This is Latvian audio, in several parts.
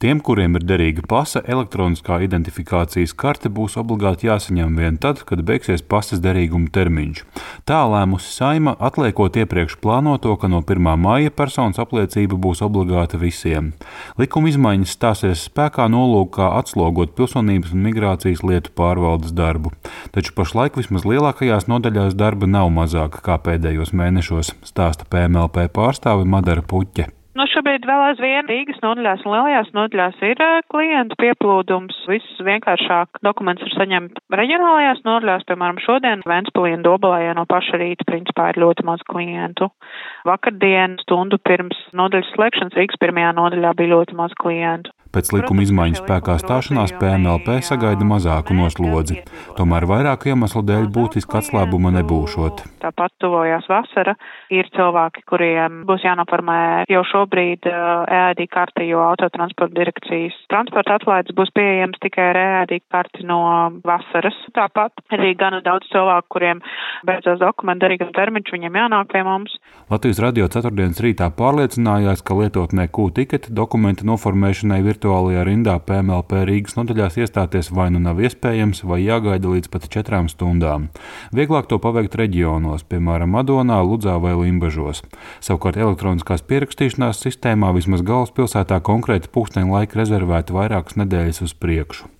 Tiem, kuriem ir derīga pasa, elektroniskā identifikācijas karte būs obligāti jāsaņem vien tad, kad beigsies pasas derīguma termiņš. Tā lēmusi Saima, atliekot iepriekš plānoto, ka no 1. maija personas apliecība būs obligāta visiem. Likuma izmaiņas stāsies spēkā nolūkā atslogot pilsonības un migrācijas lietu pārvaldes darbu. Taču pašlaik vismaz lielākajās nodaļās darba nav mazāka kā pēdējos mēnešos, stāsta PMLP pārstāve Madara Puķe. Nu, šobrīd vēl aizvien Rīgas nodaļās un lielajās nodaļās ir klientu pieplūdums. Viss vienkāršāk dokuments ir saņemt reģionālajās nodaļās, piemēram, šodien Ventspilī un Dobalējā no paša rīta principā ir ļoti maz klientu. Vakardien stundu pirms nodaļas slēgšanas Rīgas pirmajā nodaļā bija ļoti maz klientu. Pēc likuma izmaiņu spēkā stāšanās PMLP sagaida mazāku noslodzi, tomēr vairāku iemeslu dēļ būtiski atslābuma nebūšot. Tāpat tuvojās vasara, ir cilvēki, kuriem būs jānoformē jau šobrīd EAD karti, jo autotransporta direkcijas transporta atlaides būs pieejams tikai ar EAD karti no vasaras. Tāpat arī gana daudz cilvēku, kuriem beidzās dokumentu derīgam termiņš, viņiem jānāk pie mums. Latvijas radio ceturtdienas rītā pārliecinājās, ka lietotnē Q-tiketi dokumentu noformēšanai ir virtuālajā rindā PMLP Rīgas nodaļās iestāties vai nu nav iespējams, vai jāgaida līdz pat četrām stundām. Vieglāk to paveikt reģionos, piemēram, Madonā, Ludzā vai Limbažos. Savukārt elektroniskās pierakstīšanās sistēmā vismaz galvaspilsētā konkrēti pūksteni laika rezervēti vairākas nedēļas uz priekšu.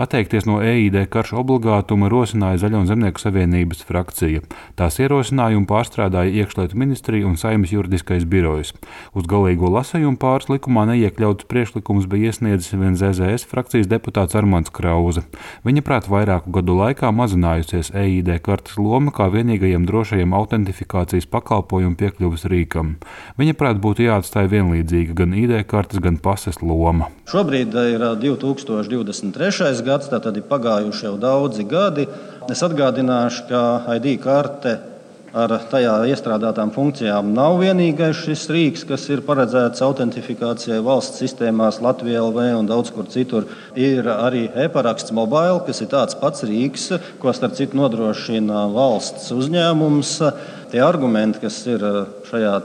Atteikties no EID karšu obligātuma rosināja Zaļo Zemnieku savienības frakcija. Tās ierosinājumu pārstrādāja iekšlietu ministrija un saimnes juridiskais birojs. Uz galīgo lasējumu pāris likumā neiekļauts priekšlikums bija iesniedzis viens ZZS frakcijas deputāts Armāns Krauze. Viņa prāt vairāku gadu laikā mazinājusies EID kartes loma kā vienīgajam drošajam autentifikācijas pakalpojumu piekļuves rīkam. Viņa prāt būtu jāatstāj vienlīdzīga gan ID kartes, gan pases loma. Šobrīd ir 2023. gads, tātad ir pagājuši jau daudzi gadi. Es atgādināšu, ka ID karte ar tajā iestrādātām funkcijām nav vienīgais šis rīks, kas ir paredzēts autentifikācijai valsts sistēmās, Latvijā, LV un daudz kur citur. Ir arī e-paraksts mobile, kas ir tāds pats rīks, ko starp citu nodrošina valsts uzņēmums. Tie argumenti, kas ir šajā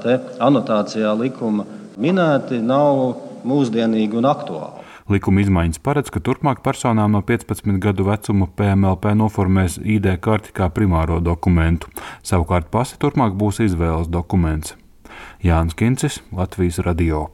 anotācijā likuma minēti, nav mūsdienīgi un aktuāli. Likuma izmaiņas paredz, ka turpmāk personām no 15 gadu vecuma PMLP noformēs ID karti kā primāro dokumentu. Savukārt pasi turpmāk būs izvēles dokuments. Jānis Kincis, Latvijas Radio.